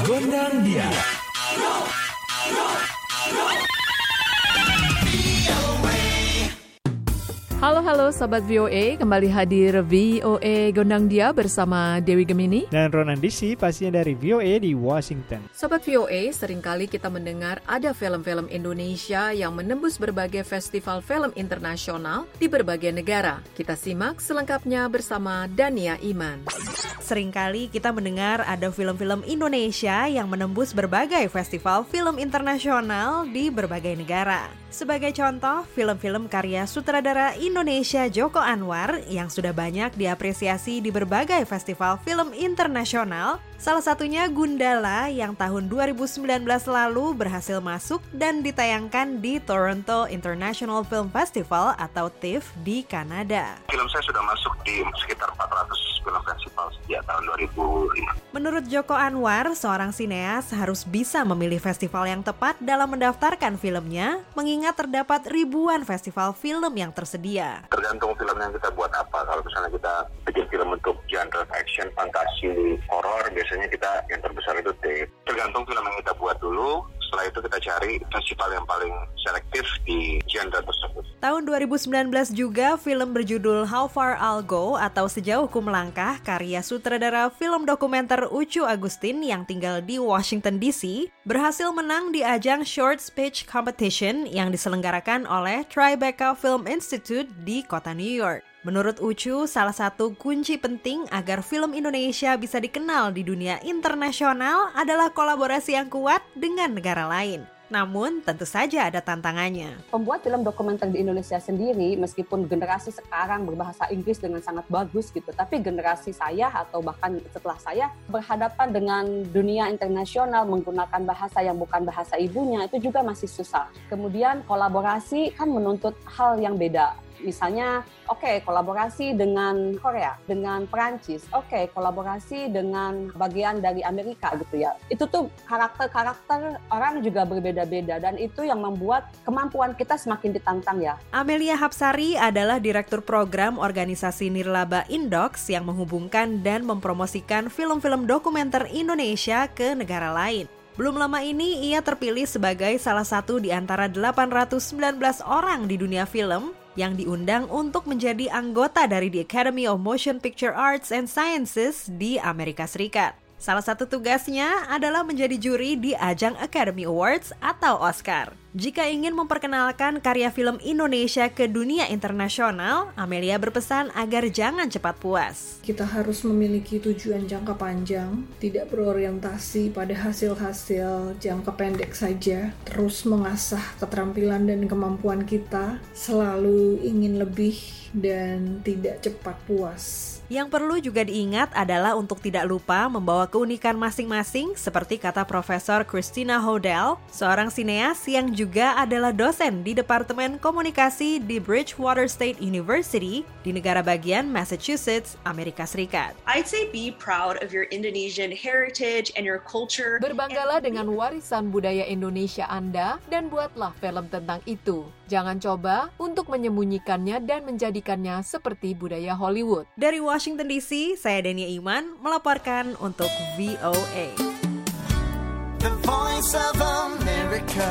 Gondang dia. Halo halo Sobat VOA, kembali hadir VOA Gondang Dia bersama Dewi Gemini. Dan Ronan DC pastinya dari VOA di Washington. Sobat VOA, sering kali kita mendengar ada film-film Indonesia yang menembus berbagai festival film internasional di berbagai negara. Kita simak selengkapnya bersama Dania Iman. Seringkali kita mendengar ada film-film Indonesia yang menembus berbagai festival film internasional di berbagai negara. Sebagai contoh, film-film karya sutradara Indonesia Joko Anwar yang sudah banyak diapresiasi di berbagai festival film internasional, salah satunya Gundala yang tahun 2019 lalu berhasil masuk dan ditayangkan di Toronto International Film Festival atau TIFF di Kanada. Film saya sudah masuk di sekitar 400 Menurut Joko Anwar, seorang sineas harus bisa memilih festival yang tepat dalam mendaftarkan filmnya, mengingat terdapat ribuan festival film yang tersedia. Tergantung film yang kita buat apa. Kalau misalnya kita bikin film untuk genre action, fantasi, horor, biasanya kita cari festival yang paling selektif di genre tersebut. Tahun 2019 juga film berjudul How Far I'll Go atau Sejauh Ku Melangkah karya sutradara film dokumenter Ucu Agustin yang tinggal di Washington DC berhasil menang di ajang Short Speech Competition yang diselenggarakan oleh Tribeca Film Institute di kota New York. Menurut Ucu, salah satu kunci penting agar film Indonesia bisa dikenal di dunia internasional adalah kolaborasi yang kuat dengan negara lain. Namun, tentu saja ada tantangannya. Pembuat film dokumenter di Indonesia sendiri, meskipun generasi sekarang berbahasa Inggris dengan sangat bagus gitu, tapi generasi saya atau bahkan setelah saya berhadapan dengan dunia internasional menggunakan bahasa yang bukan bahasa ibunya itu juga masih susah. Kemudian kolaborasi kan menuntut hal yang beda misalnya oke okay, kolaborasi dengan Korea, dengan Perancis, oke okay, kolaborasi dengan bagian dari Amerika gitu ya. Itu tuh karakter-karakter orang juga berbeda-beda dan itu yang membuat kemampuan kita semakin ditantang ya. Amelia Hapsari adalah direktur program organisasi Nirlaba Indox yang menghubungkan dan mempromosikan film-film dokumenter Indonesia ke negara lain. Belum lama ini ia terpilih sebagai salah satu di antara 819 orang di dunia film yang diundang untuk menjadi anggota dari The Academy of Motion Picture Arts and Sciences di Amerika Serikat. Salah satu tugasnya adalah menjadi juri di ajang Academy Awards atau Oscar. Jika ingin memperkenalkan karya film Indonesia ke dunia internasional, Amelia berpesan agar jangan cepat puas. Kita harus memiliki tujuan jangka panjang, tidak berorientasi pada hasil-hasil jangka pendek saja, terus mengasah keterampilan dan kemampuan kita, selalu ingin lebih dan tidak cepat puas. Yang perlu juga diingat adalah untuk tidak lupa membawa keunikan masing-masing seperti kata Profesor Christina Hodel, seorang sineas yang juga adalah dosen di Departemen Komunikasi di Bridgewater State University di negara bagian Massachusetts, Amerika Serikat. I'd say be proud of your Indonesian heritage and your culture. Berbanggalah dengan warisan budaya Indonesia Anda dan buatlah film tentang itu. Jangan coba untuk menyembunyikannya dan menjadikannya seperti budaya Hollywood. Dari Washington DC, saya Dania Iman melaporkan untuk VOA. The Voice of America.